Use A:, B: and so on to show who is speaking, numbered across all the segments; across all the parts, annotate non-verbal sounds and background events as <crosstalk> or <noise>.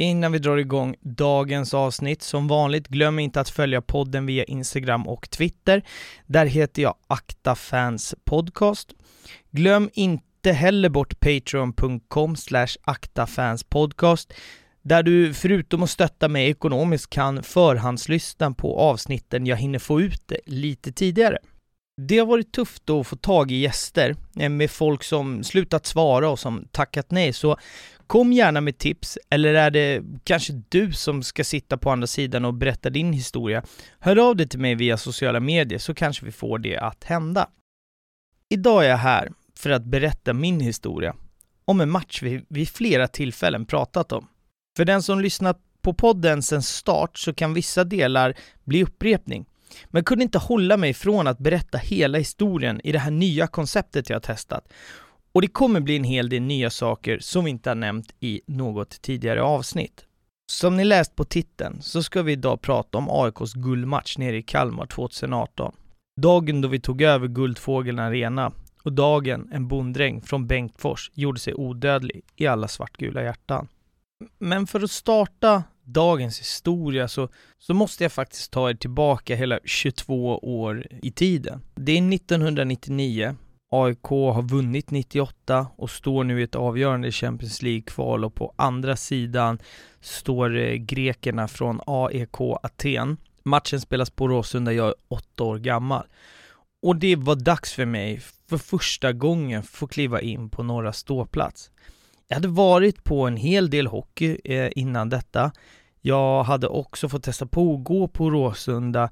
A: Innan vi drar igång dagens avsnitt, som vanligt, glöm inte att följa podden via Instagram och Twitter. Där heter jag Akta Fans Podcast. Glöm inte heller bort patreon.com slash aktafanspodcast där du förutom att stötta mig ekonomiskt kan förhandslyssna på avsnitten jag hinner få ut lite tidigare. Det har varit tufft att få tag i gäster eh, med folk som slutat svara och som tackat nej, så kom gärna med tips, eller är det kanske du som ska sitta på andra sidan och berätta din historia? Hör av dig till mig via sociala medier så kanske vi får det att hända. Idag är jag här för att berätta min historia om en match vi vid flera tillfällen pratat om. För den som lyssnat på podden sedan start så kan vissa delar bli upprepning. Men jag kunde inte hålla mig från att berätta hela historien i det här nya konceptet jag testat. Och det kommer bli en hel del nya saker som vi inte har nämnt i något tidigare avsnitt. Som ni läst på titeln så ska vi idag prata om AIKs guldmatch nere i Kalmar 2018. Dagen då vi tog över Guldfågeln Arena och dagen en bonddräng från Bengtfors gjorde sig odödlig i alla svartgula hjärtan. Men för att starta dagens historia så, så måste jag faktiskt ta er tillbaka hela 22 år i tiden. Det är 1999, AIK har vunnit 98 och står nu i ett avgörande Champions League-kval och på andra sidan står eh, grekerna från AEK Aten. Matchen spelas på Råsunda, jag är åtta år gammal. Och det var dags för mig för första gången få kliva in på norra ståplats. Jag hade varit på en hel del hockey eh, innan detta. Jag hade också fått testa på att gå på Råsunda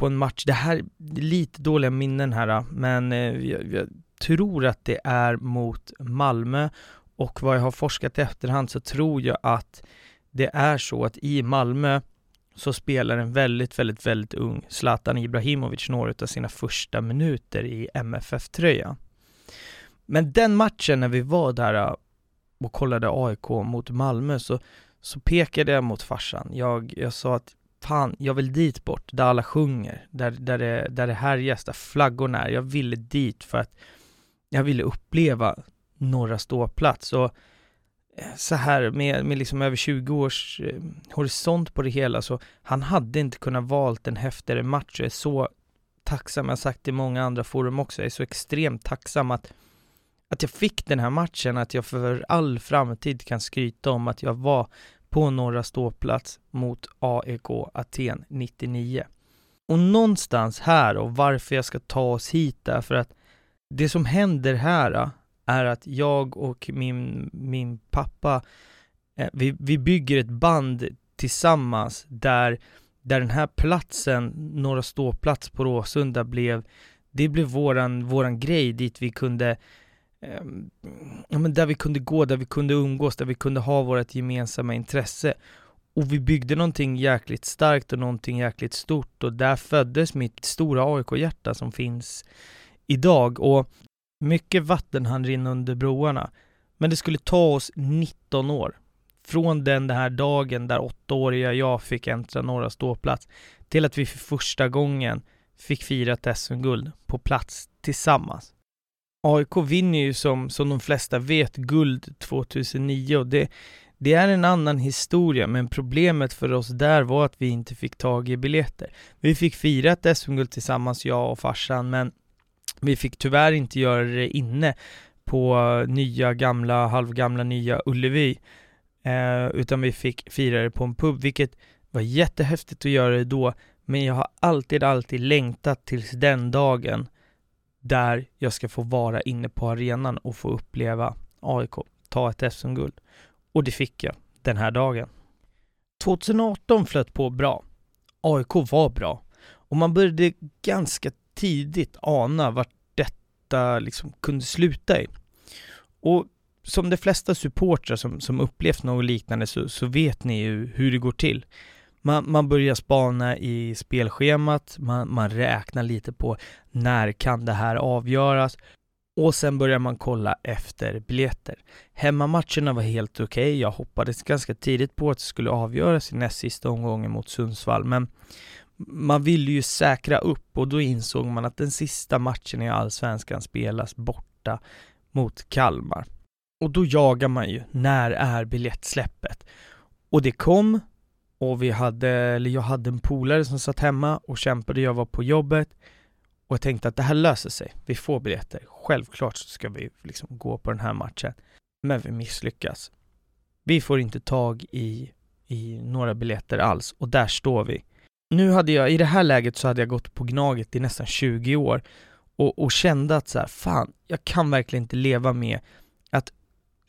A: på en match. Det här lite dåliga minnen här, men eh, jag, jag, tror att det är mot Malmö och vad jag har forskat i efterhand så tror jag att det är så att i Malmö så spelar en väldigt, väldigt, väldigt ung Zlatan Ibrahimovic några av sina första minuter i MFF-tröja. Men den matchen när vi var där eh, och kollade AIK mot Malmö så, så pekade jag mot farsan. Jag, jag sa att fan, jag vill dit bort, där alla sjunger, där, där, det, där det härjas, där flaggorna är. Jag ville dit för att jag ville uppleva norra ståplats. Och eh, så här med, med liksom över 20 års eh, horisont på det hela så han hade inte kunnat valt en häftigare match. Jag är så tacksam, jag har sagt det i många andra forum också, jag är så extremt tacksam att att jag fick den här matchen, att jag för all framtid kan skryta om att jag var på norra ståplats mot AEK Aten 99. Och någonstans här och varför jag ska ta oss hit är för att det som händer här äh, är att jag och min, min pappa, äh, vi, vi bygger ett band tillsammans där, där den här platsen, Norra ståplats på Råsunda blev, det blev våran, våran grej dit vi kunde Ehm, ja, men där vi kunde gå, där vi kunde umgås, där vi kunde ha vårt gemensamma intresse. Och vi byggde någonting jäkligt starkt och någonting jäkligt stort och där föddes mitt stora AIK-hjärta som finns idag. Och mycket vatten hann rinna under broarna. Men det skulle ta oss 19 år. Från den här dagen där åttaåriga jag fick äntra norra ståplats till att vi för första gången fick fira ett SM-guld på plats tillsammans. AIK vinner ju som, som de flesta vet guld 2009 och det, det är en annan historia, men problemet för oss där var att vi inte fick tag i biljetter. Vi fick fira ett SM-guld tillsammans, jag och farsan, men vi fick tyvärr inte göra det inne på nya, gamla, halvgamla, nya Ullevi, eh, utan vi fick fira det på en pub, vilket var jättehäftigt att göra det då, men jag har alltid, alltid längtat tills den dagen där jag ska få vara inne på arenan och få uppleva AIK ta ett SM-guld. Och det fick jag den här dagen. 2018 flöt på bra. AIK var bra. Och man började ganska tidigt ana vart detta liksom kunde sluta i. Och som de flesta supportrar som, som upplevt något liknande så, så vet ni ju hur det går till. Man, man börjar spana i spelschemat, man, man räknar lite på när kan det här avgöras och sen börjar man kolla efter biljetter. Hemmamatcherna var helt okej, okay. jag hoppades ganska tidigt på att det skulle avgöras i näst sista omgången mot Sundsvall, men man ville ju säkra upp och då insåg man att den sista matchen i Allsvenskan spelas borta mot Kalmar. Och då jagar man ju, när är biljettsläppet? Och det kom, och vi hade, eller jag hade en polare som satt hemma och kämpade, jag var på jobbet och jag tänkte att det här löser sig, vi får biljetter. Självklart så ska vi liksom gå på den här matchen. Men vi misslyckas. Vi får inte tag i, i några biljetter alls och där står vi. Nu hade jag, i det här läget så hade jag gått på Gnaget i nästan 20 år och, och kände att så här, fan, jag kan verkligen inte leva med att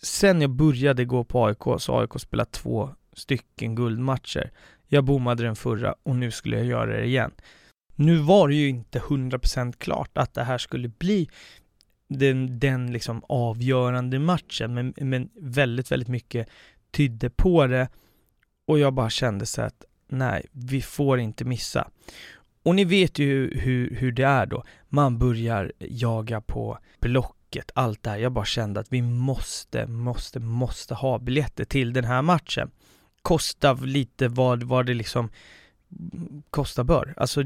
A: sen jag började gå på AIK så har AIK spelat två stycken guldmatcher. Jag bommade den förra och nu skulle jag göra det igen. Nu var det ju inte 100% klart att det här skulle bli den, den liksom avgörande matchen, men, men väldigt, väldigt mycket tydde på det och jag bara kände så att nej, vi får inte missa. Och ni vet ju hur, hur det är då. Man börjar jaga på blocket, allt det här. Jag bara kände att vi måste, måste, måste ha biljetter till den här matchen. Kosta lite vad, vad det liksom kosta bör. Alltså,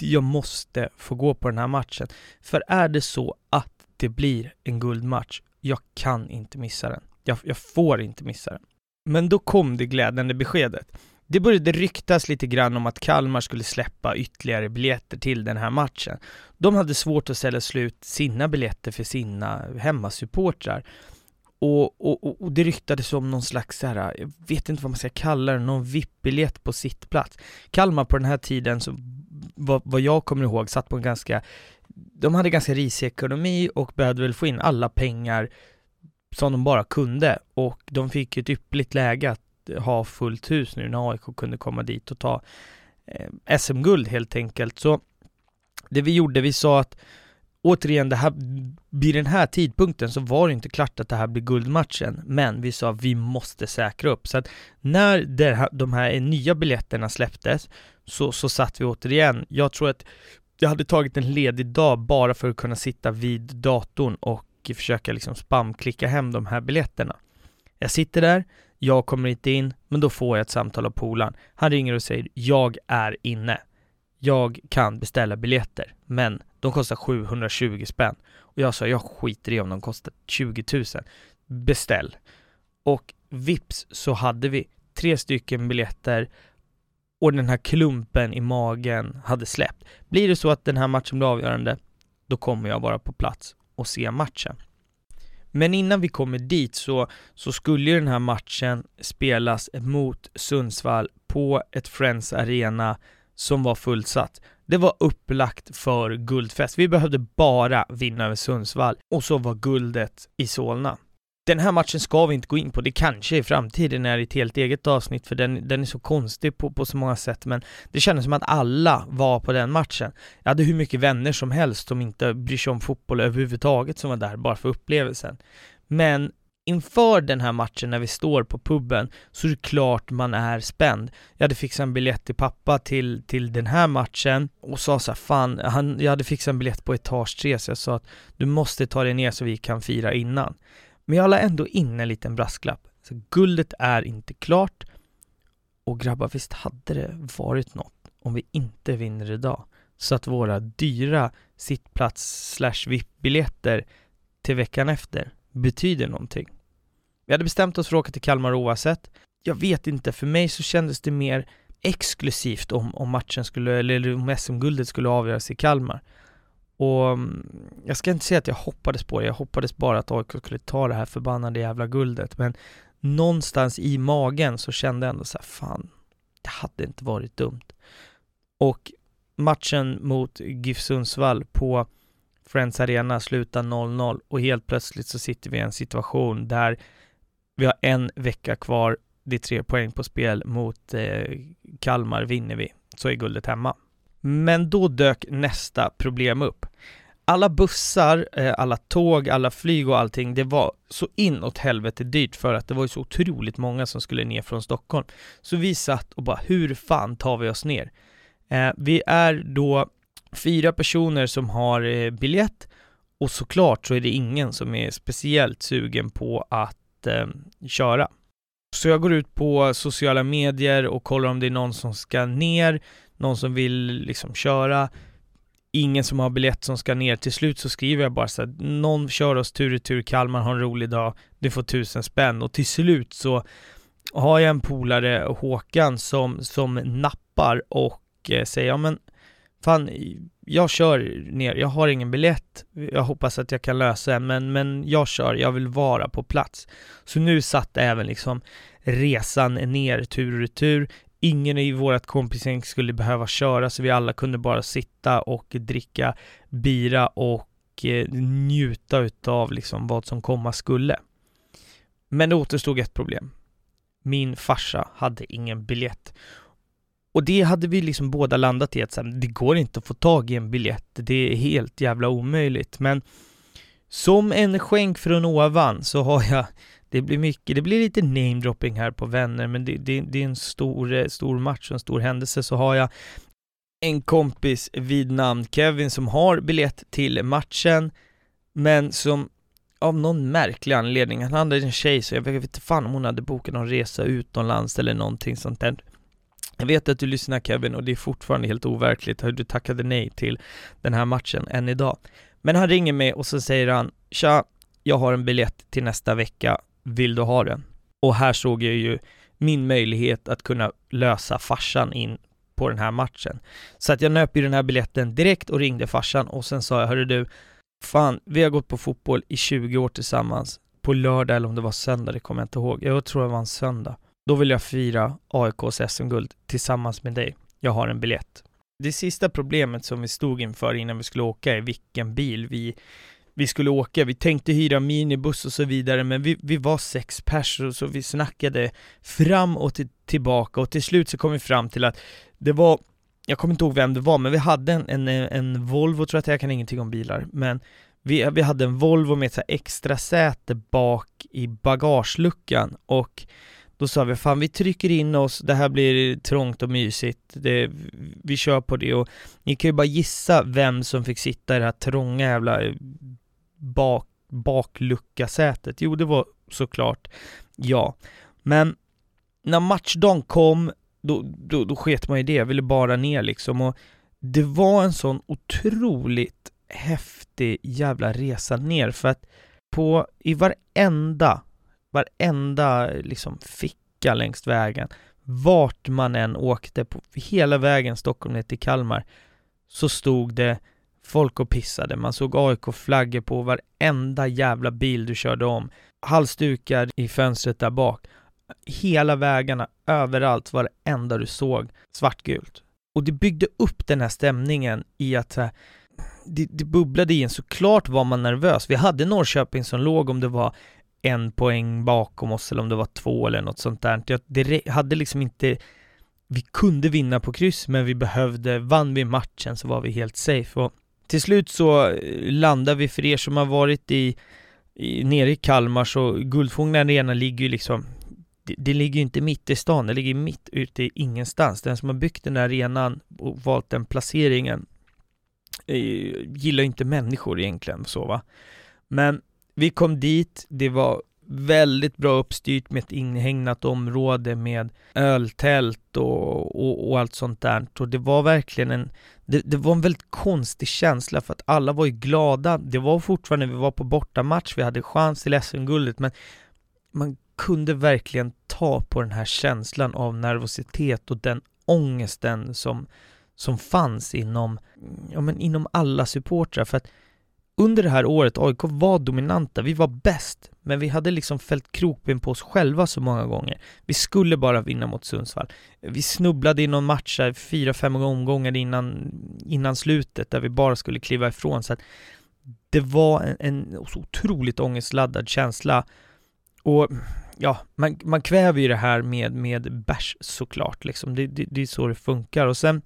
A: jag måste få gå på den här matchen. För är det så att det blir en guldmatch, jag kan inte missa den. Jag, jag får inte missa den. Men då kom det glädjande beskedet. Det började ryktas lite grann om att Kalmar skulle släppa ytterligare biljetter till den här matchen. De hade svårt att sälja slut sina biljetter för sina hemmasupportrar. Och, och, och, det ryktades om någon slags så här, jag vet inte vad man ska kalla det, någon VIP-biljett på sittplats. Kalmar på den här tiden, så, vad, vad jag kommer ihåg, satt på en ganska, de hade ganska risig ekonomi och behövde väl få in alla pengar som de bara kunde och de fick ett yppligt läge att ha fullt hus nu när AIK kunde komma dit och ta eh, SM-guld helt enkelt. Så det vi gjorde, vi sa att återigen, det här, vid den här tidpunkten så var det inte klart att det här blir guldmatchen, men vi sa att vi måste säkra upp. Så att när det här, de här nya biljetterna släpptes så, så satt vi återigen, jag tror att jag hade tagit en ledig dag bara för att kunna sitta vid datorn och försöka liksom spamklicka hem de här biljetterna. Jag sitter där, jag kommer inte in, men då får jag ett samtal av polaren. Han ringer och säger jag är inne. Jag kan beställa biljetter, men de kostar 720 spänn. Och jag sa, jag skiter i om de kostar 20 000. Beställ. Och vips så hade vi tre stycken biljetter och den här klumpen i magen hade släppt. Blir det så att den här matchen blir avgörande, då kommer jag vara på plats och se matchen. Men innan vi kommer dit så, så skulle ju den här matchen spelas mot Sundsvall på ett Friends Arena som var fullsatt. Det var upplagt för guldfest. Vi behövde bara vinna över Sundsvall och så var guldet i Solna. Den här matchen ska vi inte gå in på, det kanske i framtiden är ett helt eget avsnitt för den, den är så konstig på, på så många sätt men det kändes som att alla var på den matchen. Jag hade hur mycket vänner som helst som inte bryr sig om fotboll överhuvudtaget som var där bara för upplevelsen. Men inför den här matchen när vi står på puben så är det klart man är spänd. Jag hade fixat en biljett till pappa till, till den här matchen och sa så här, fan, han, jag hade fixat en biljett på etage 3 så jag sa att du måste ta dig ner så vi kan fira innan. Men jag la ändå in en liten brasklapp. Så guldet är inte klart och grabbar, visst hade det varit något om vi inte vinner idag? Så att våra dyra sittplats slash VIP-biljetter till veckan efter betyder någonting. Vi hade bestämt oss för att åka till Kalmar oavsett. Jag vet inte, för mig så kändes det mer exklusivt om, om matchen skulle, eller om SM-guldet skulle avgöras i Kalmar. Och mm, jag ska inte säga att jag hoppades på det, jag hoppades bara att AIK skulle ta det här förbannade jävla guldet, men någonstans i magen så kände jag ändå så här, fan, det hade inte varit dumt. Och matchen mot GIF Sundsvall på Friends Arena slutar 0-0 och helt plötsligt så sitter vi i en situation där vi har en vecka kvar, det är tre poäng på spel mot eh, Kalmar, vinner vi så är guldet hemma. Men då dök nästa problem upp. Alla bussar, eh, alla tåg, alla flyg och allting, det var så inåt helvete dyrt för att det var ju så otroligt många som skulle ner från Stockholm. Så vi satt och bara, hur fan tar vi oss ner? Eh, vi är då fyra personer som har eh, biljett och såklart så är det ingen som är speciellt sugen på att eh, köra. Så jag går ut på sociala medier och kollar om det är någon som ska ner, någon som vill liksom köra, ingen som har biljett som ska ner. Till slut så skriver jag bara så att någon kör oss tur och tur Kalmar har en rolig dag, du får tusen spänn och till slut så har jag en polare, Håkan, som, som nappar och eh, säger ja men fan, jag kör ner, jag har ingen biljett, jag hoppas att jag kan lösa en, men, men jag kör, jag vill vara på plats. Så nu satt även liksom resan ner tur och retur. Ingen i vårt kompisgäng skulle behöva köra, så vi alla kunde bara sitta och dricka bira och eh, njuta utav liksom vad som komma skulle. Men det återstod ett problem. Min farsa hade ingen biljett. Och det hade vi liksom båda landat i att sen, det går inte att få tag i en biljett. Det är helt jävla omöjligt. Men som en skänk från ovan så har jag det blir mycket, det blir lite namedropping här på vänner, men det, det, det är en stor, eh, stor match och en stor händelse, så har jag en kompis vid namn Kevin som har biljett till matchen, men som av någon märklig anledning, han hade en tjej så jag vet inte fan om hon hade bokat någon resa utomlands eller någonting sånt där. Jag vet att du lyssnar Kevin och det är fortfarande helt overkligt hur du tackade nej till den här matchen än idag. Men han ringer mig och så säger han Tja, jag har en biljett till nästa vecka, vill du ha den? Och här såg jag ju min möjlighet att kunna lösa farsan in på den här matchen. Så att jag nöp ju den här biljetten direkt och ringde farsan och sen sa jag, hörru du, fan, vi har gått på fotboll i 20 år tillsammans. På lördag eller om det var söndag, det kommer jag inte ihåg. Jag tror det var en söndag. Då vill jag fira AIKs SM-guld tillsammans med dig. Jag har en biljett. Det sista problemet som vi stod inför innan vi skulle åka är vilken bil vi, vi skulle åka. Vi tänkte hyra minibuss och så vidare, men vi, vi var sex personer så vi snackade fram och till, tillbaka och till slut så kom vi fram till att det var jag kommer inte ihåg vem det var, men vi hade en, en, en Volvo, tror jag att jag kan ingenting om bilar, men vi, vi hade en Volvo med ett extra säte bak i bagageluckan och då sa vi, fan vi trycker in oss, det här blir trångt och mysigt, det, vi kör på det och ni kan ju bara gissa vem som fick sitta i det här trånga jävla eh, bak, bakluckasätet. Jo, det var såklart ja. Men när matchdagen kom, då, då, då sket man i det, jag ville bara ner liksom och det var en sån otroligt häftig jävla resa ner för att på, i varenda varenda liksom ficka längs vägen, vart man än åkte på hela vägen Stockholm ner till Kalmar, så stod det folk och pissade. Man såg AIK-flaggor på varenda jävla bil du körde om. Halsdukar i fönstret där bak. Hela vägarna, överallt, varenda du såg, svartgult. Och det byggde upp den här stämningen i att eh, det, det bubblade i en, såklart var man nervös. Vi hade Norrköping som låg om det var en poäng bakom oss eller om det var två eller något sånt där. Jag, det hade liksom inte vi kunde vinna på kryss men vi behövde, vann vi matchen så var vi helt safe och till slut så eh, landar landade vi, för er som har varit i, i nere i Kalmar så Guldfågeln Arena ligger ju liksom det, det ligger ju inte mitt i stan, det ligger mitt ute i ingenstans. Den som har byggt den här arenan och valt den placeringen eh, gillar gillar inte människor egentligen så va. Men vi kom dit, det var väldigt bra uppstyrt med ett inhägnat område med öltält och, och, och, allt sånt där. Och det var verkligen en, det, det, var en väldigt konstig känsla för att alla var ju glada. Det var fortfarande, vi var på bortamatch, vi hade chans till SM-guldet, men man kunde verkligen ta på den här känslan av nervositet och den ångesten som, som fanns inom, ja men inom alla supportrar. För att under det här året, AIK var dominanta, vi var bäst, men vi hade liksom fällt krokben på oss själva så många gånger. Vi skulle bara vinna mot Sundsvall. Vi snubblade i någon match här, fyra, fem omgångar innan, innan slutet, där vi bara skulle kliva ifrån. Så att det var en, en så otroligt ångestladdad känsla. Och ja, man, man kväver ju det här med, med bärs såklart, liksom. Det, det, det är så det funkar. Och sen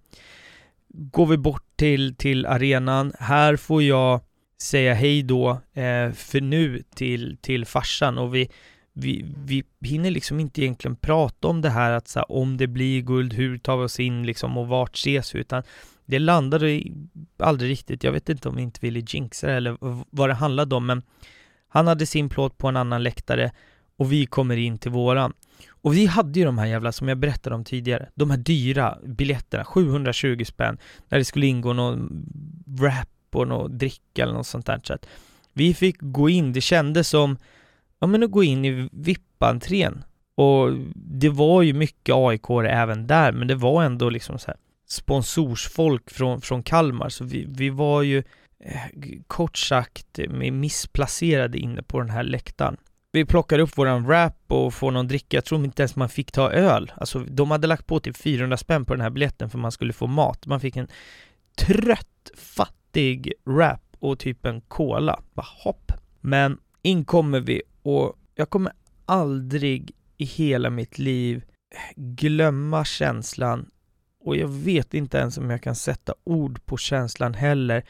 A: går vi bort till, till arenan. Här får jag säga hej då eh, för nu till, till farsan och vi, vi, vi hinner liksom inte egentligen prata om det här att så här, om det blir guld, hur tar vi oss in liksom och vart ses vi? Utan det landade aldrig riktigt. Jag vet inte om vi inte ville jinxa det eller vad det handlade om, men han hade sin plåt på en annan läktare och vi kommer in till våran. Och vi hade ju de här jävla, som jag berättade om tidigare, de här dyra biljetterna, 720 spänn, där det skulle ingå någon rap och något dricka eller något sånt där. Så att vi fick gå in, det kändes som, ja men att gå in i VIP-entrén Och det var ju mycket aik även där, men det var ändå liksom så här sponsorsfolk från, från Kalmar, så vi, vi var ju eh, kort sagt missplacerade inne på den här läktaren. Vi plockar upp våran wrap och får någon dricka, jag tror inte ens man fick ta öl. Alltså de hade lagt på typ 400 spänn på den här biljetten för man skulle få mat. Man fick en trött, fatt fattig wrap och typ en cola. Bara hopp. Men in kommer vi och jag kommer aldrig i hela mitt liv glömma känslan och jag vet inte ens om jag kan sätta ord på känslan heller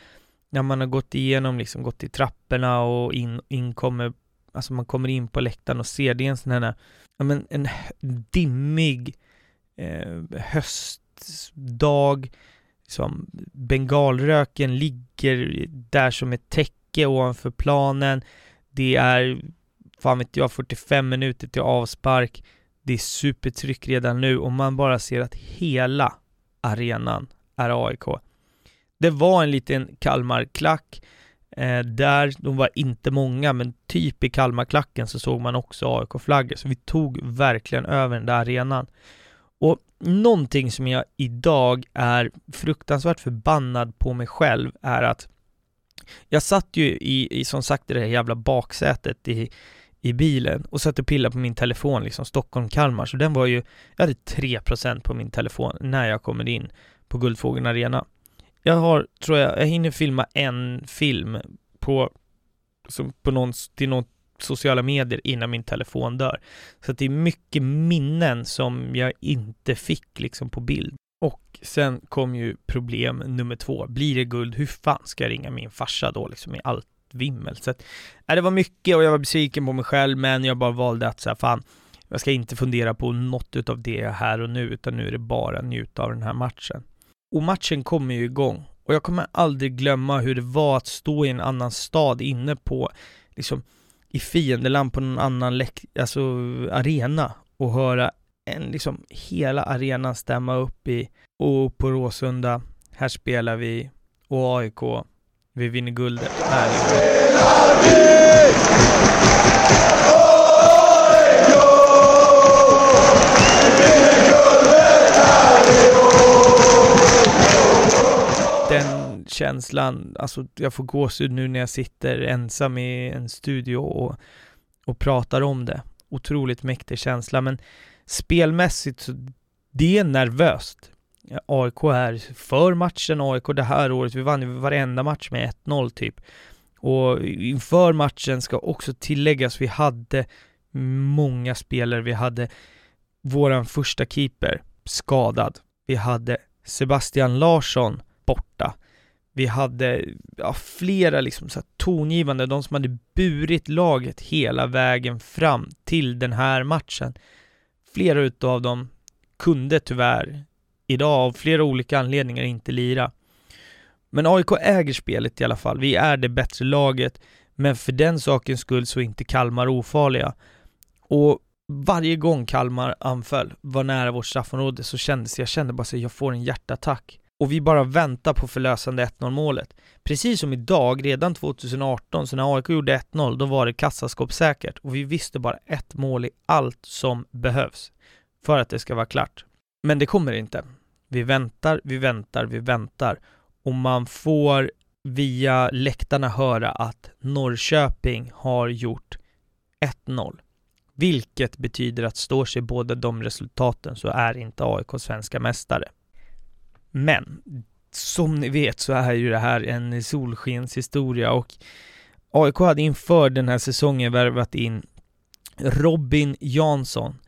A: när man har gått igenom, liksom gått i trapporna och in, in kommer, alltså man kommer in på läktaren och ser, det är en sån här, ja men en dimmig eh, höstdag, liksom, bengalröken ligger där som ett täcke ovanför planen, det är, fan vet jag, 45 minuter till avspark, det är supertryck redan nu och man bara ser att hela arenan är AIK. Det var en liten Kalmarklack eh, där, de var inte många, men typ i Kalmarklacken så såg man också AIK-flaggor, så vi tog verkligen över den där arenan. Någonting som jag idag är fruktansvärt förbannad på mig själv är att jag satt ju i, i som sagt i det här jävla baksätet i, i bilen och satt och pillade på min telefon, liksom Stockholm-Kalmar, så den var ju, jag hade 3% på min telefon när jag kommer in på Guldfågeln Arena. Jag har, tror jag, jag hinner filma en film på, som på någon, till något sociala medier innan min telefon dör. Så att det är mycket minnen som jag inte fick liksom på bild. Och sen kom ju problem nummer två. Blir det guld, hur fan ska jag ringa min farsa då liksom i allt vimmel? Så att, äh, det var mycket och jag var besviken på mig själv, men jag bara valde att säga fan, jag ska inte fundera på något utav det här och nu, utan nu är det bara njuta av den här matchen. Och matchen kommer ju igång. Och jag kommer aldrig glömma hur det var att stå i en annan stad inne på, liksom, i fiendeland på någon annan alltså, arena och höra en, liksom, hela arenan stämma upp i och på Råsunda, här spelar vi och AIK, vi vinner guldet. Här spelar vi AIK, vi vinner guldet här i år känslan, alltså jag får gåshud nu när jag sitter ensam i en studio och, och pratar om det. Otroligt mäktig känsla, men spelmässigt så det är nervöst. AIK är för matchen, AIK det här året, vi vann ju varenda match med 1-0 typ. Och inför matchen ska också tilläggas, vi hade många spelare, vi hade våran första keeper skadad. Vi hade Sebastian Larsson borta. Vi hade ja, flera liksom så tongivande, de som hade burit laget hela vägen fram till den här matchen. Flera utav dem kunde tyvärr idag av flera olika anledningar inte lira. Men AIK äger spelet i alla fall. Vi är det bättre laget, men för den sakens skull så är inte Kalmar ofarliga. Och varje gång Kalmar anföll, var nära vårt straffområde, så kändes jag kände bara så jag får en hjärtattack och vi bara väntar på förlösande 1-0 målet. Precis som idag, redan 2018, så när AIK gjorde 1-0, då var det kassaskåpssäkert och vi visste bara ett mål i allt som behövs för att det ska vara klart. Men det kommer inte. Vi väntar, vi väntar, vi väntar och man får via läktarna höra att Norrköping har gjort 1-0. Vilket betyder att står sig båda de resultaten så är inte AIK svenska mästare. Men som ni vet så är ju det här en solskenshistoria och AIK hade inför den här säsongen värvat in Robin Jansson.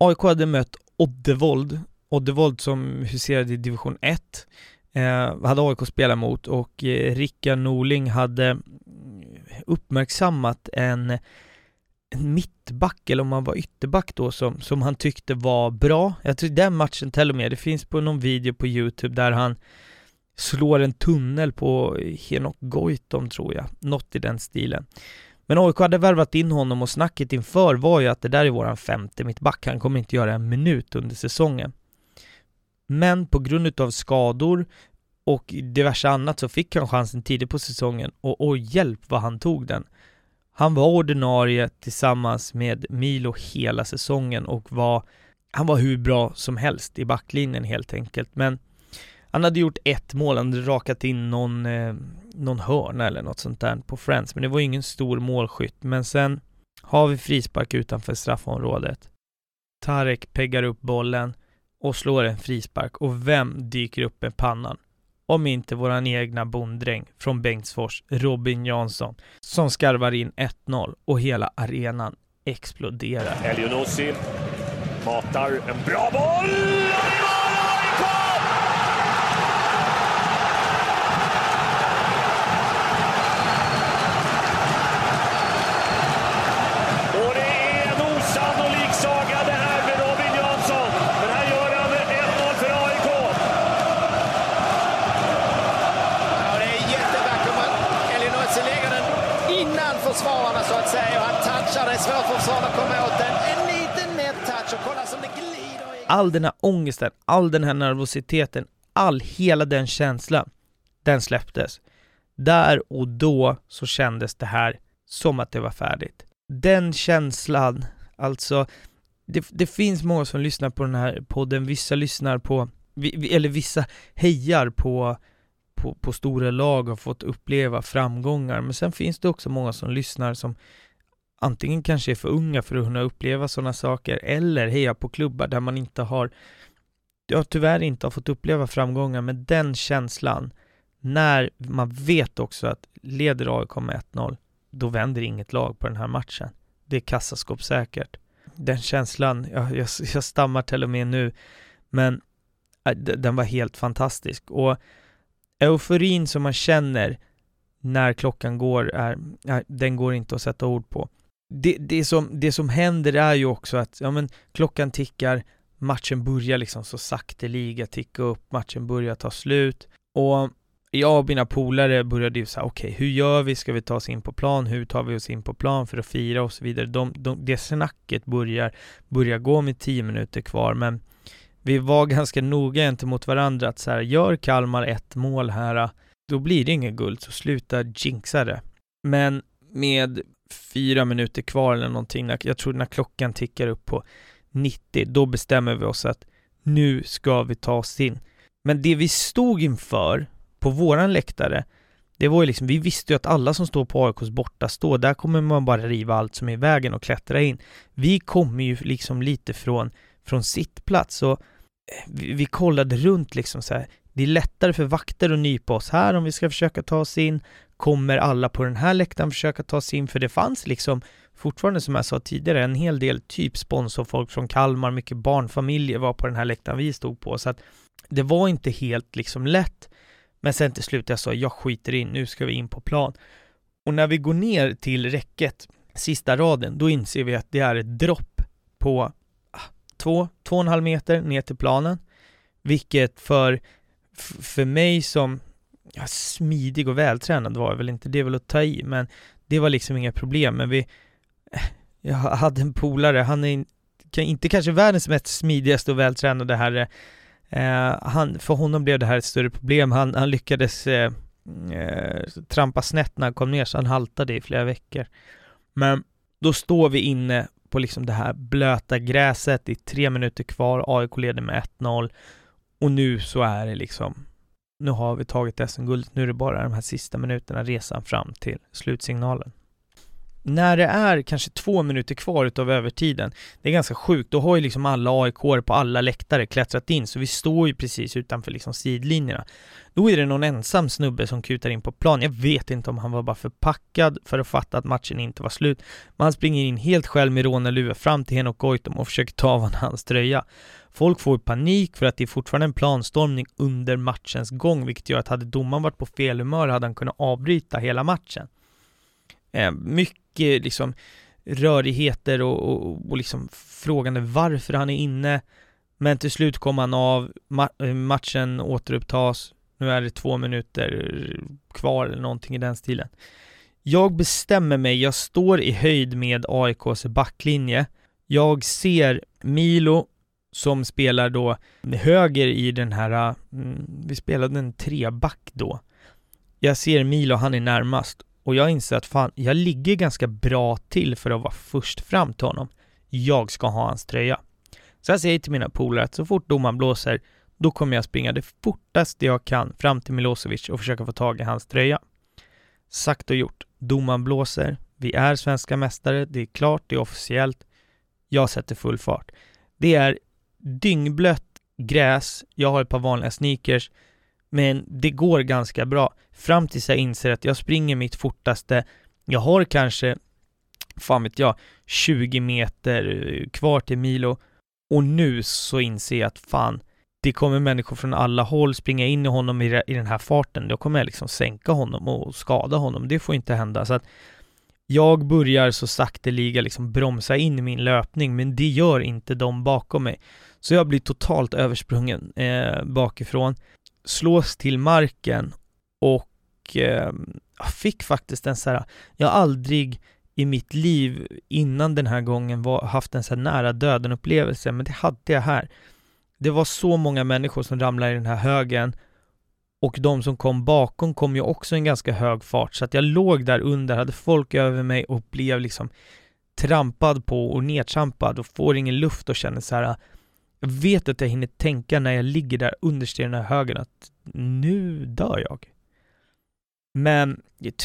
A: AIK hade mött Oddevold, Oddevold som huserade i division 1, eh, hade AIK spelat mot och eh, Rickard Norling hade uppmärksammat en en mittback, eller om han var ytterback då, som, som han tyckte var bra. Jag tror den matchen till och med, det finns på någon video på Youtube där han slår en tunnel på Henok Goitom tror jag, något i den stilen. Men AIK hade värvat in honom och snacket inför var ju att det där är våran femte mittback, han kommer inte göra en minut under säsongen. Men på grund av skador och diverse annat så fick han chansen tidigt på säsongen och, oj, hjälp vad han tog den. Han var ordinarie tillsammans med Milo hela säsongen och var, han var hur bra som helst i backlinjen helt enkelt. Men han hade gjort ett mål, han hade rakat in någon, eh, någon hörna eller något sånt där på Friends, men det var ingen stor målskytt. Men sen har vi frispark utanför straffområdet. Tarek peggar upp bollen och slår en frispark och vem dyker upp med pannan? Om inte våran egna bonddräng från Bengtsfors, Robin Jansson, som skarvar in 1-0 och hela arenan exploderar.
B: Elionossi matar en bra boll! Och det är en osannolik saga det här med Robin Jansson. Men här gör han 1-0 för AIK.
C: Ja, det är jättevackert. men Elionossi lägger den innan försvararna så att säga. Och han touchar. Det är svårt för försvararna att komma åt den. En liten nätt touch och kolla som det glider i.
A: All den här ångesten, all den här nervositeten, all, hela den känslan, den släpptes. Där och då så kändes det här som att det var färdigt. Den känslan, alltså, det, det finns många som lyssnar på den här podden, vissa lyssnar på, eller vissa hejar på, på, på stora lag och har fått uppleva framgångar, men sen finns det också många som lyssnar som antingen kanske är för unga för att kunna uppleva sådana saker, eller heja på klubbar där man inte har, ja tyvärr inte har fått uppleva framgångar, men den känslan, när man vet också att leder AIK med 1-0, då vänder inget lag på den här matchen. Det är kassaskåpssäkert. Den känslan, jag, jag, jag stammar till och med nu, men äh, den var helt fantastisk. Och euforin som man känner när klockan går, är, den går inte att sätta ord på. Det, det, som, det som händer är ju också att ja, men, klockan tickar, matchen börjar liksom så sakteliga ticka upp, matchen börjar ta slut och jag och mina polare började ju säga okej, hur gör vi? Ska vi ta oss in på plan? Hur tar vi oss in på plan för att fira och så vidare? De, de, det snacket börjar, börjar gå med tio minuter kvar, men vi var <laughs> ganska noga gentemot varandra att så här, gör Kalmar ett mål här, då blir det inget guld, så sluta jinxa det. Men med fyra minuter kvar eller någonting, jag tror när klockan tickar upp på 90, då bestämmer vi oss att nu ska vi ta oss in. Men det vi stod inför på våran läktare, det var ju liksom, vi visste ju att alla som står på AIKs borta stå, där kommer man bara riva allt som är i vägen och klättra in. Vi kommer ju liksom lite från, från sittplats och eh, vi, vi kollade runt liksom så här. Det är lättare för vakter att nypa oss här om vi ska försöka ta oss in. Kommer alla på den här läktaren försöka ta sig in? För det fanns liksom fortfarande som jag sa tidigare en hel del typ sponsorfolk från Kalmar, mycket barnfamiljer var på den här läktaren vi stod på. Så att det var inte helt liksom lätt. Men sen till slut jag sa jag skiter in, nu ska vi in på plan. Och när vi går ner till räcket, sista raden, då inser vi att det är ett dropp på ah, två, två och en halv meter ner till planen. Vilket för, för mig som ja, smidig och vältränad var jag väl inte, det är väl att ta i, men det var liksom inga problem. Men vi, <laughs> jag hade en polare, han är in- inte kanske världens mest smidigaste och vältränade herre. Eh, han, för honom blev det här ett större problem. Han, han lyckades eh, eh, trampa snett när han kom ner, så han haltade i flera veckor. Men då står vi inne på liksom det här blöta gräset, det är tre minuter kvar, AIK leder med 1-0 och nu så är det liksom nu har vi tagit SM-guldet, nu är det bara de här sista minuterna, resan fram till slutsignalen. När det är kanske två minuter kvar utav övertiden, det är ganska sjukt, då har ju liksom alla aik på alla läktare klättrat in, så vi står ju precis utanför liksom sidlinjerna. Då är det någon ensam snubbe som kutar in på plan. Jag vet inte om han var bara förpackad för att fatta att matchen inte var slut, men han springer in helt själv med rånarluva fram till Henok Goitom och försöker ta av honom hans tröja. Folk får panik för att det är fortfarande en planstormning under matchens gång, vilket gör att hade domaren varit på fel humör hade han kunnat avbryta hela matchen. Eh, mycket liksom rörigheter och, och, och liksom frågande varför han är inne. Men till slut kom han av, ma- eh, matchen återupptas, nu är det två minuter kvar eller någonting i den stilen. Jag bestämmer mig, jag står i höjd med AIKs backlinje. Jag ser Milo som spelar då höger i den här, mm, vi spelade en treback då. Jag ser Milo, han är närmast och jag inser att fan, jag ligger ganska bra till för att vara först fram till honom. Jag ska ha hans tröja. Så jag säger till mina polare att så fort domaren blåser, då kommer jag springa det fortaste jag kan fram till Milosevic och försöka få tag i hans tröja. Sagt och gjort. Domaren blåser. Vi är svenska mästare. Det är klart, det är officiellt. Jag sätter full fart. Det är dyngblött gräs. Jag har ett par vanliga sneakers. Men det går ganska bra. Fram tills jag inser att jag springer mitt fortaste. Jag har kanske, fan vet jag, 20 meter eh, kvar till Milo. Och nu så inser jag att fan, det kommer människor från alla håll springa in i honom i, i den här farten. Då kommer jag liksom sänka honom och skada honom. Det får inte hända. Så att jag börjar så sakteliga liksom bromsa in i min löpning, men det gör inte de bakom mig. Så jag blir totalt översprungen eh, bakifrån, slås till marken och eh, fick faktiskt en så här, jag har aldrig i mitt liv innan den här gången var, haft en så här nära döden upplevelse, men det hade jag här. Det var så många människor som ramlade i den här högen och de som kom bakom kom ju också i en ganska hög fart så att jag låg där under, hade folk över mig och blev liksom trampad på och nedtrampad och får ingen luft och känner så här jag vet att jag hinner tänka när jag ligger där underst i den här högen att nu dör jag. Men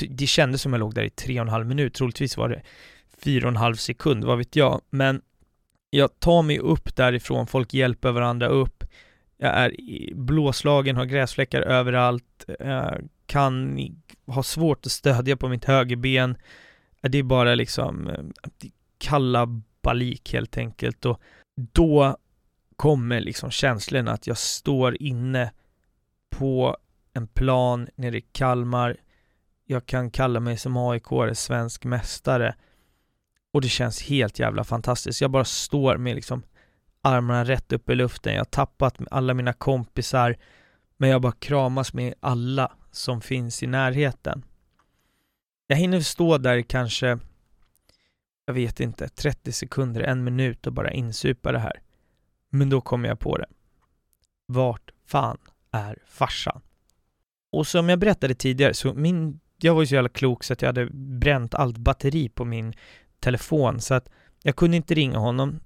A: det kändes som jag låg där i tre och en halv minut, troligtvis var det fyra och en halv sekund, vad vet jag. Men jag tar mig upp därifrån, folk hjälper varandra upp. Jag är blåslagen, har gräsfläckar överallt, kan ha svårt att stödja på mitt högerben. Det är bara liksom eh, kalla balik helt enkelt och då kommer liksom känslan att jag står inne på en plan nere i Kalmar. Jag kan kalla mig som AIK svensk mästare och det känns helt jävla fantastiskt. Jag bara står med liksom armarna rätt upp i luften. Jag har tappat alla mina kompisar, men jag bara kramas med alla som finns i närheten. Jag hinner stå där kanske, jag vet inte, 30 sekunder, en minut och bara insupa det här. Men då kom jag på det. Vart fan är farsan? Och som jag berättade tidigare, så min, jag var ju så jävla klok så att jag hade bränt allt batteri på min telefon så att jag kunde inte ringa honom.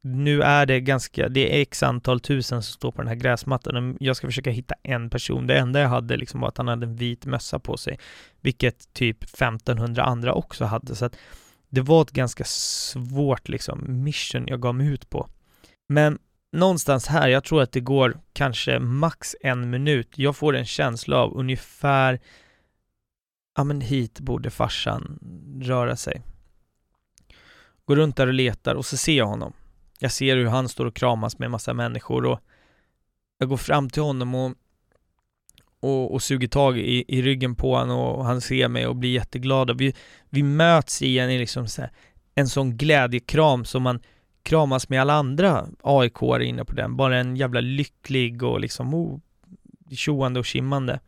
A: Nu är det ganska, det är x antal tusen som står på den här gräsmattan. Jag ska försöka hitta en person. Det enda jag hade liksom var att han hade en vit mössa på sig, vilket typ 1500 andra också hade. Så att det var ett ganska svårt liksom mission jag gav mig ut på. Men någonstans här, jag tror att det går kanske max en minut. Jag får en känsla av ungefär, ja men hit borde farsan röra sig. Går runt där och letar och så ser jag honom. Jag ser hur han står och kramas med en massa människor och jag går fram till honom och, och, och suger tag i, i ryggen på honom och han ser mig och blir jätteglad och vi, vi möts igen i liksom så här, en sån glädjekram som man kramas med alla andra aik inne på den. Bara en jävla lycklig och liksom oh, tjoande och skimmande.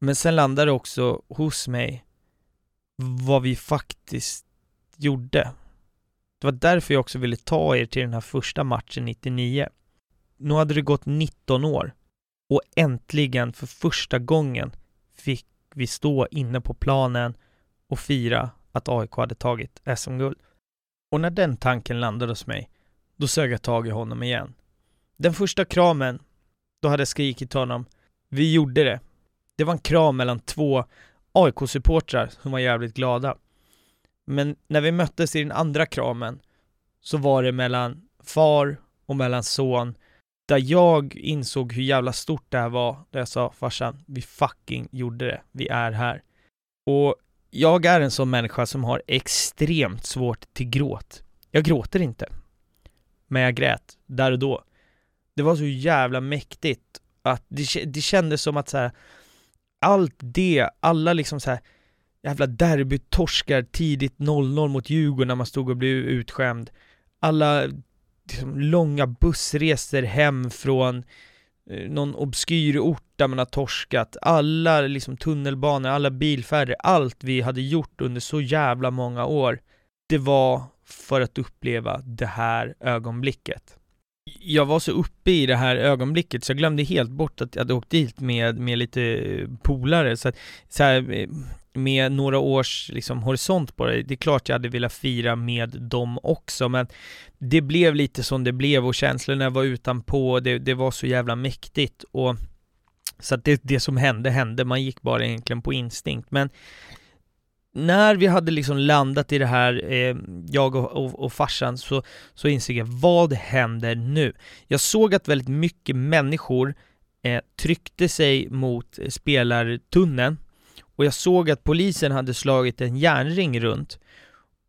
A: Men sen landar det också hos mig vad vi faktiskt gjorde. Det var därför jag också ville ta er till den här första matchen 99. Nu hade det gått 19 år och äntligen för första gången fick vi stå inne på planen och fira att AIK hade tagit SM-guld. Och när den tanken landade hos mig, då sög jag tag i honom igen. Den första kramen, då hade jag skrikit till honom, vi gjorde det. Det var en kram mellan två AIK-supportrar som var jävligt glada. Men när vi möttes i den andra kramen så var det mellan far och mellan son där jag insåg hur jävla stort det här var, där jag sa farsan, vi fucking gjorde det, vi är här. Och jag är en sån människa som har extremt svårt till gråt. Jag gråter inte. Men jag grät, där och då. Det var så jävla mäktigt att det, det kändes som att så här, allt det, alla liksom så här jävla derbytorskar tidigt 0-0 mot Djurgården när man stod och blev utskämd. Alla liksom, långa bussresor hem från eh, någon obskyr ort där man har torskat, alla liksom tunnelbanor, alla bilfärder, allt vi hade gjort under så jävla många år, det var för att uppleva det här ögonblicket. Jag var så uppe i det här ögonblicket så jag glömde helt bort att jag hade åkt dit med, med lite eh, polare så att, så här, eh, med några års liksom, horisont på det. Det är klart jag hade velat fira med dem också, men det blev lite som det blev och känslorna var utanpå, det, det var så jävla mäktigt och så att det, det som hände hände, man gick bara egentligen på instinkt. Men när vi hade liksom landat i det här, eh, jag och, och, och farsan, så, så insåg jag vad händer nu? Jag såg att väldigt mycket människor eh, tryckte sig mot spelartunneln och jag såg att polisen hade slagit en järnring runt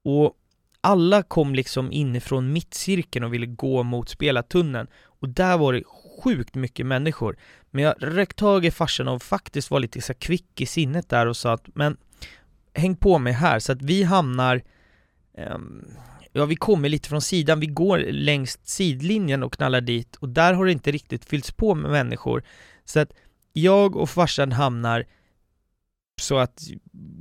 A: och alla kom liksom inifrån mittcirkeln och ville gå mot spelartunneln och där var det sjukt mycket människor. Men jag rökt tag i farsan och faktiskt var lite så kvick i sinnet där och sa att men häng på mig här så att vi hamnar um, Ja, vi kommer lite från sidan, vi går längs sidlinjen och knallar dit och där har det inte riktigt fyllts på med människor. Så att jag och farsan hamnar så att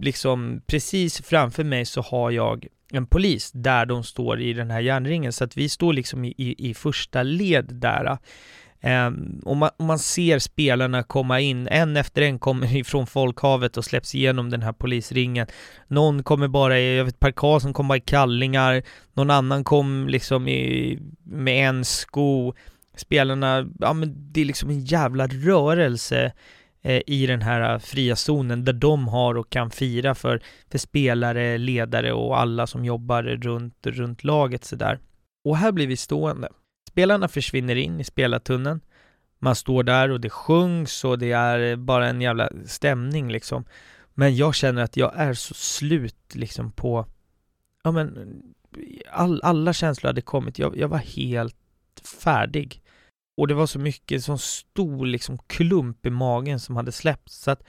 A: liksom precis framför mig så har jag en polis där de står i den här järnringen så att vi står liksom i, i, i första led där. Ehm, um, och, man, och man ser spelarna komma in, en efter en kommer <laughs> ifrån folkhavet och släpps igenom den här polisringen. Någon kommer bara i, jag vet Per Karlsson kom bara i kallingar, någon annan kom liksom i, med en sko. Spelarna, ja men det är liksom en jävla rörelse eh, i den här eh, fria zonen där de har och kan fira för, för spelare, ledare och alla som jobbar runt, runt laget sådär. Och här blir vi stående. Spelarna försvinner in i spelartunneln. Man står där och det sjungs och det är bara en jävla stämning liksom. Men jag känner att jag är så slut liksom på, ja men, all, alla känslor hade kommit. Jag, jag var helt färdig. Och det var så mycket, sån stor liksom klump i magen som hade släppts så att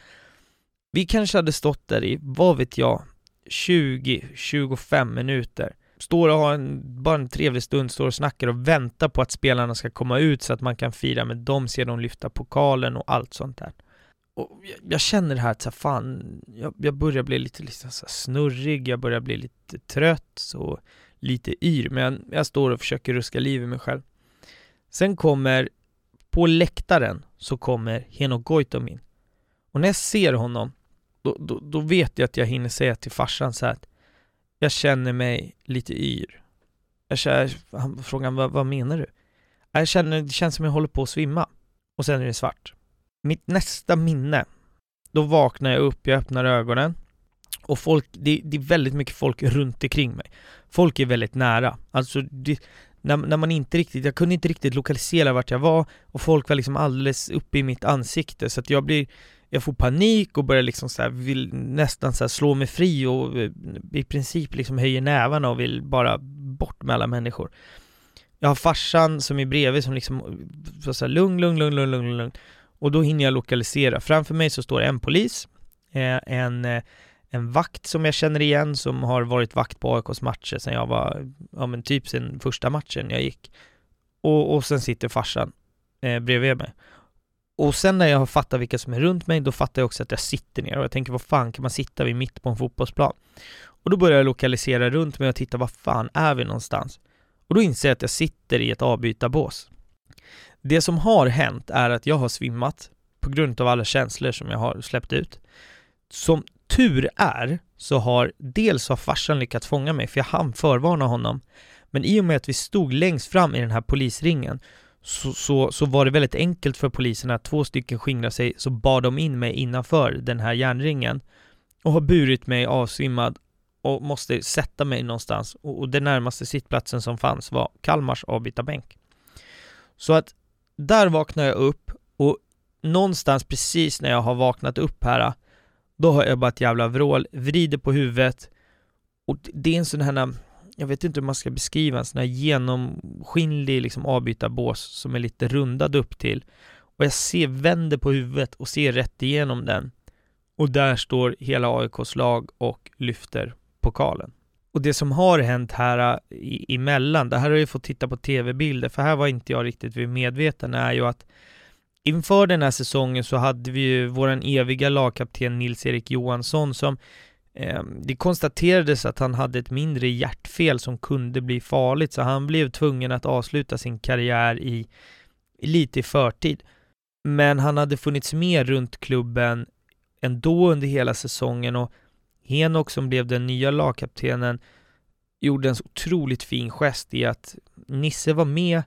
A: vi kanske hade stått där i, vad vet jag, 20-25 minuter står och har en, bara en trevlig stund, står och snackar och väntar på att spelarna ska komma ut så att man kan fira med dem, se dem lyfta pokalen och allt sånt där. Och jag, jag känner det här att så fan, jag, jag börjar bli lite liksom så snurrig, jag börjar bli lite trött och lite yr, men jag, jag står och försöker ruska liv i mig själv. Sen kommer, på läktaren, så kommer Henok Goitom in. Och när jag ser honom, då, då, då vet jag att jag hinner säga till farsan så här att jag känner mig lite yr. Jag känner, han frågar vad, vad menar du? Jag känner, det känns som jag håller på att svimma. Och sen är det svart. Mitt nästa minne, då vaknar jag upp, jag öppnar ögonen och folk, det, det är väldigt mycket folk runt omkring mig. Folk är väldigt nära. Alltså, det, när, när man inte riktigt, jag kunde inte riktigt lokalisera vart jag var och folk var liksom alldeles uppe i mitt ansikte så att jag blir jag får panik och börjar liksom så här, vill nästan så slå mig fri och eh, i princip liksom höjer nävarna och vill bara bort med alla människor. Jag har farsan som är bredvid som liksom, eh, så, här, lugn, lugn, lugn, lugn, lugn, lugn. Och då hinner jag lokalisera. Framför mig så står en polis, eh, en, en vakt som jag känner igen som har varit vakt på AIKs matcher sen jag var, ja men typ sen första matchen jag gick. Och, och sen sitter farsan eh, bredvid mig. Och sen när jag har fattat vilka som är runt mig, då fattar jag också att jag sitter ner och jag tänker vad fan kan man sitta vid mitt på en fotbollsplan? Och då börjar jag lokalisera runt mig och titta, vad fan är vi någonstans? Och då inser jag att jag sitter i ett avbytarbås. Det som har hänt är att jag har svimmat på grund av alla känslor som jag har släppt ut. Som tur är så har dels har farsan lyckats fånga mig, för jag hann förvarna honom. Men i och med att vi stod längst fram i den här polisringen så, så, så var det väldigt enkelt för polisen att två stycken skingra sig, så bar de in mig innanför den här järnringen och har burit mig avsvimmad och måste sätta mig någonstans och, och den närmaste sittplatsen som fanns var Kalmars avbytarbänk. Så att där vaknar jag upp och någonstans precis när jag har vaknat upp här då har jag bara ett jävla vrål, vrider på huvudet och det är en sån här jag vet inte hur man ska beskriva en sån här genomskinlig liksom avbytarbås som är lite rundad upp till. Och jag ser, vänder på huvudet och ser rätt igenom den. Och där står hela AIKs lag och lyfter pokalen. Och det som har hänt här äh, i, emellan, det här har jag fått titta på tv-bilder, för här var inte jag riktigt vid medveten, är ju att inför den här säsongen så hade vi ju våran eviga lagkapten Nils-Erik Johansson som Ehm, det konstaterades att han hade ett mindre hjärtfel som kunde bli farligt, så han blev tvungen att avsluta sin karriär i lite i förtid. Men han hade funnits med runt klubben ändå under hela säsongen och Henok som blev den nya lagkaptenen gjorde en så otroligt fin gest i att Nisse var med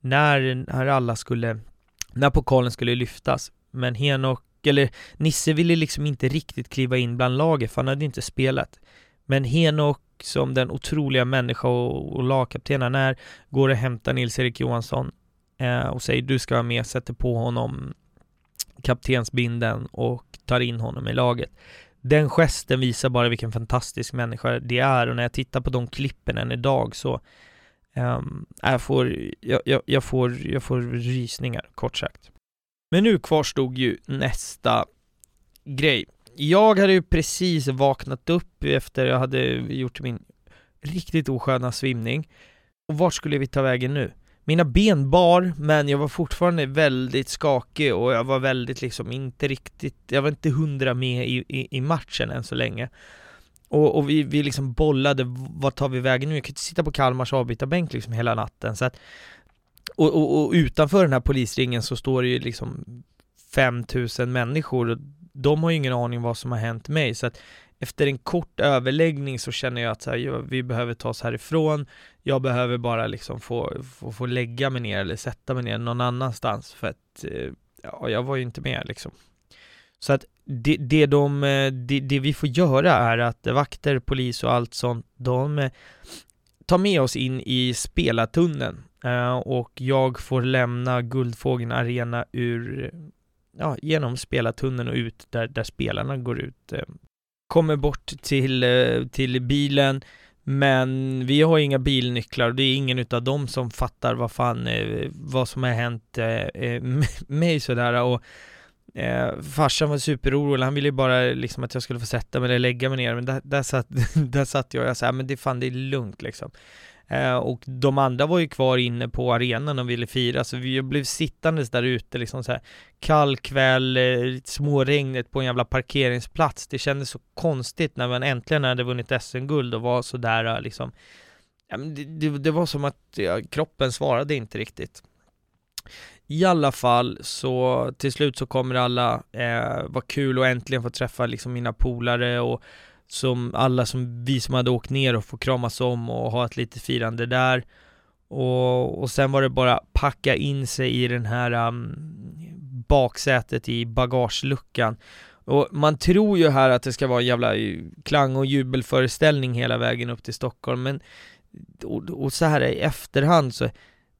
A: när, när alla skulle, när pokalen skulle lyftas. Men Henok, eller Nisse ville liksom inte riktigt kliva in bland laget för han hade inte spelat. Men Henok som den otroliga människa och, och lagkapten han är, går och hämtar Nils-Erik Johansson eh, och säger du ska vara med, sätter på honom kaptensbinden och tar in honom i laget. Den gesten visar bara vilken fantastisk människa det är och när jag tittar på de klippen än idag så um, jag, får, jag, jag, jag, får, jag får rysningar, kort sagt. Men nu kvarstod ju nästa grej. Jag hade ju precis vaknat upp efter jag hade gjort min riktigt osköna svimning. Och vart skulle vi ta vägen nu? Mina ben bar, men jag var fortfarande väldigt skakig och jag var väldigt liksom inte riktigt, jag var inte hundra med i, i, i matchen än så länge. Och, och, vi, vi liksom bollade, vart tar vi vägen nu? Jag kan inte sitta på Kalmars avbytarbänk liksom hela natten så att och, och, och, utanför den här polisringen så står det ju liksom 5000 människor och de har ju ingen aning vad som har hänt mig så att efter en kort överläggning så känner jag att så här, vi behöver ta oss härifrån. Jag behöver bara liksom få, få, få lägga mig ner eller sätta mig ner någon annanstans för att eh, ja, jag var ju inte med liksom. Så att det, det, de, eh, det, det vi får göra är att vakter, polis och allt sånt, de ta med oss in i spelartunneln eh, och jag får lämna Guldfågeln Arena ur, ja, genom spelartunneln och ut där, där spelarna går ut eh. kommer bort till, eh, till bilen men vi har inga bilnycklar och det är ingen utav dem som fattar vad fan, eh, vad som har hänt eh, eh <laughs> mig sådär och eh, farsan var superorolig, han ville ju bara liksom att jag skulle få sätta mig eller lägga mig ner men där, där, satt, <laughs> där satt jag och jag sa, men det fan det är lugnt liksom Eh, och de andra var ju kvar inne på arenan och ville fira, så vi blev sittandes där ute liksom så här kall kväll, eh, småregnet på en jävla parkeringsplats. Det kändes så konstigt när man äntligen hade vunnit SM-guld och var sådär liksom ja, men det, det, det, var som att ja, kroppen svarade inte riktigt. I alla fall så till slut så kommer alla, eh, vara kul och äntligen få träffa liksom mina polare och som alla som vi som hade åkt ner och få kramas om och ha ett litet firande där. Och, och sen var det bara packa in sig i den här um, baksätet i bagageluckan. Och man tror ju här att det ska vara en jävla klang och jubelföreställning hela vägen upp till Stockholm, men och, och så här i efterhand så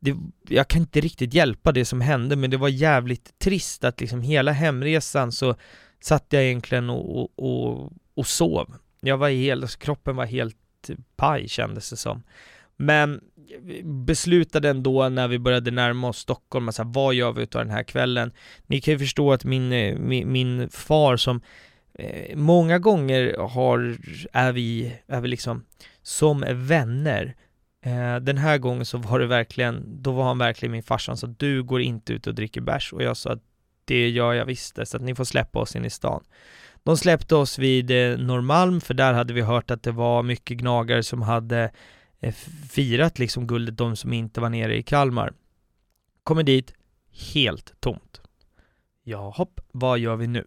A: det, jag kan inte riktigt hjälpa det som hände, men det var jävligt trist att liksom hela hemresan så satt jag egentligen och, och, och, och sov. Jag var helt, alltså kroppen var helt paj kändes det som. Men beslutade ändå när vi började närma oss Stockholm, alltså, vad gör vi utav den här kvällen? Ni kan ju förstå att min, min, min far som eh, många gånger har, är vi, är vi liksom som vänner. Eh, den här gången så var det verkligen, då var han verkligen min farsa, sa du går inte ut och dricker bärs och jag sa att det gör jag visst, så att ni får släppa oss in i stan. De släppte oss vid eh, Norrmalm, för där hade vi hört att det var mycket gnagare som hade eh, firat liksom guldet, de som inte var nere i Kalmar. Kommer dit, helt tomt. Ja, hopp, vad gör vi nu?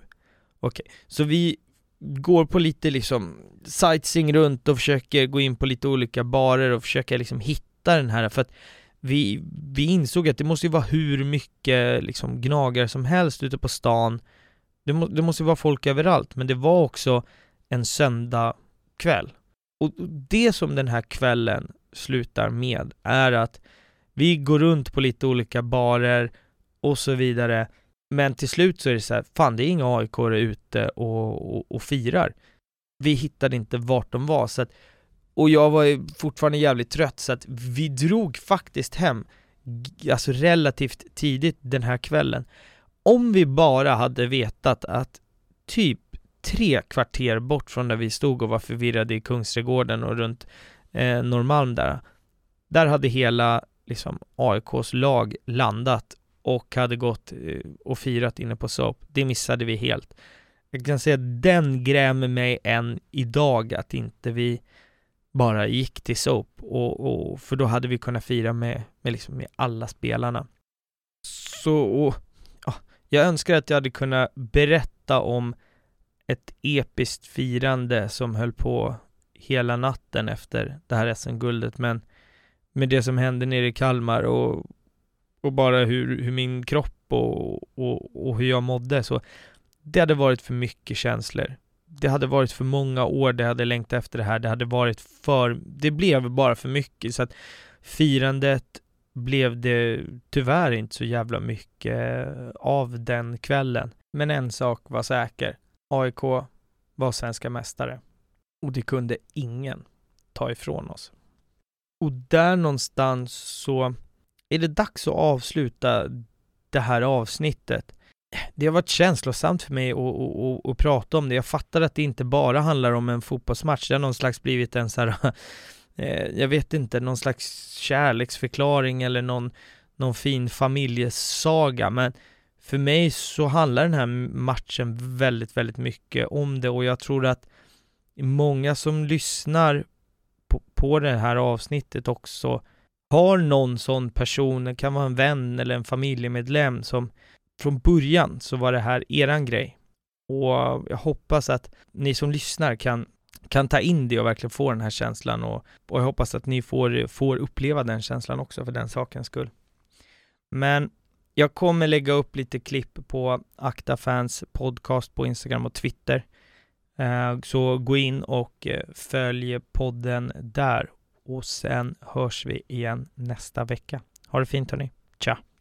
A: Okej, okay. så vi går på lite liksom sightseeing runt och försöker gå in på lite olika barer och försöka liksom hitta den här, för att vi, vi insåg att det måste ju vara hur mycket liksom gnagare som helst ute på stan det, må, det måste vara folk överallt, men det var också en söndag kväll. Och det som den här kvällen slutar med är att vi går runt på lite olika barer och så vidare, men till slut så är det så här, fan det är inga aik ute och, och, och, firar. Vi hittade inte vart de var, så att, och jag var fortfarande jävligt trött, så att vi drog faktiskt hem, alltså relativt tidigt den här kvällen om vi bara hade vetat att typ tre kvarter bort från där vi stod och var förvirrade i Kungsträdgården och runt eh, Norrmalm där, där hade hela liksom AIKs lag landat och hade gått eh, och firat inne på Soap, Det missade vi helt. Jag kan säga att den grämer mig än idag att inte vi bara gick till Soap, och, och för då hade vi kunnat fira med, med, liksom med alla spelarna. Så, och jag önskar att jag hade kunnat berätta om ett episkt firande som höll på hela natten efter det här SM-guldet, men med det som hände nere i Kalmar och, och bara hur, hur min kropp och, och, och hur jag mådde, så det hade varit för mycket känslor. Det hade varit för många år, det hade längtat efter det här, det hade varit för, det blev bara för mycket, så att firandet blev det tyvärr inte så jävla mycket av den kvällen. Men en sak var säker. AIK var svenska mästare. Och det kunde ingen ta ifrån oss. Och där någonstans så är det dags att avsluta det här avsnittet. Det har varit känslosamt för mig att, att, att, att prata om det. Jag fattar att det inte bara handlar om en fotbollsmatch. Det har någon slags blivit en så här <laughs> eh, jag vet inte, någon slags kärleksförklaring eller någon, någon fin familjesaga, men för mig så handlar den här matchen väldigt, väldigt mycket om det och jag tror att många som lyssnar på, på det här avsnittet också har någon sån person, det kan vara en vän eller en familjemedlem som från början så var det här eran grej. Och jag hoppas att ni som lyssnar kan kan ta in det och verkligen få den här känslan och, och jag hoppas att ni får, får uppleva den känslan också för den sakens skull. Men jag kommer lägga upp lite klipp på Akta Fans podcast på Instagram och Twitter. Eh, så gå in och eh, följ podden där och sen hörs vi igen nästa vecka. Ha det fint hörni. Ciao!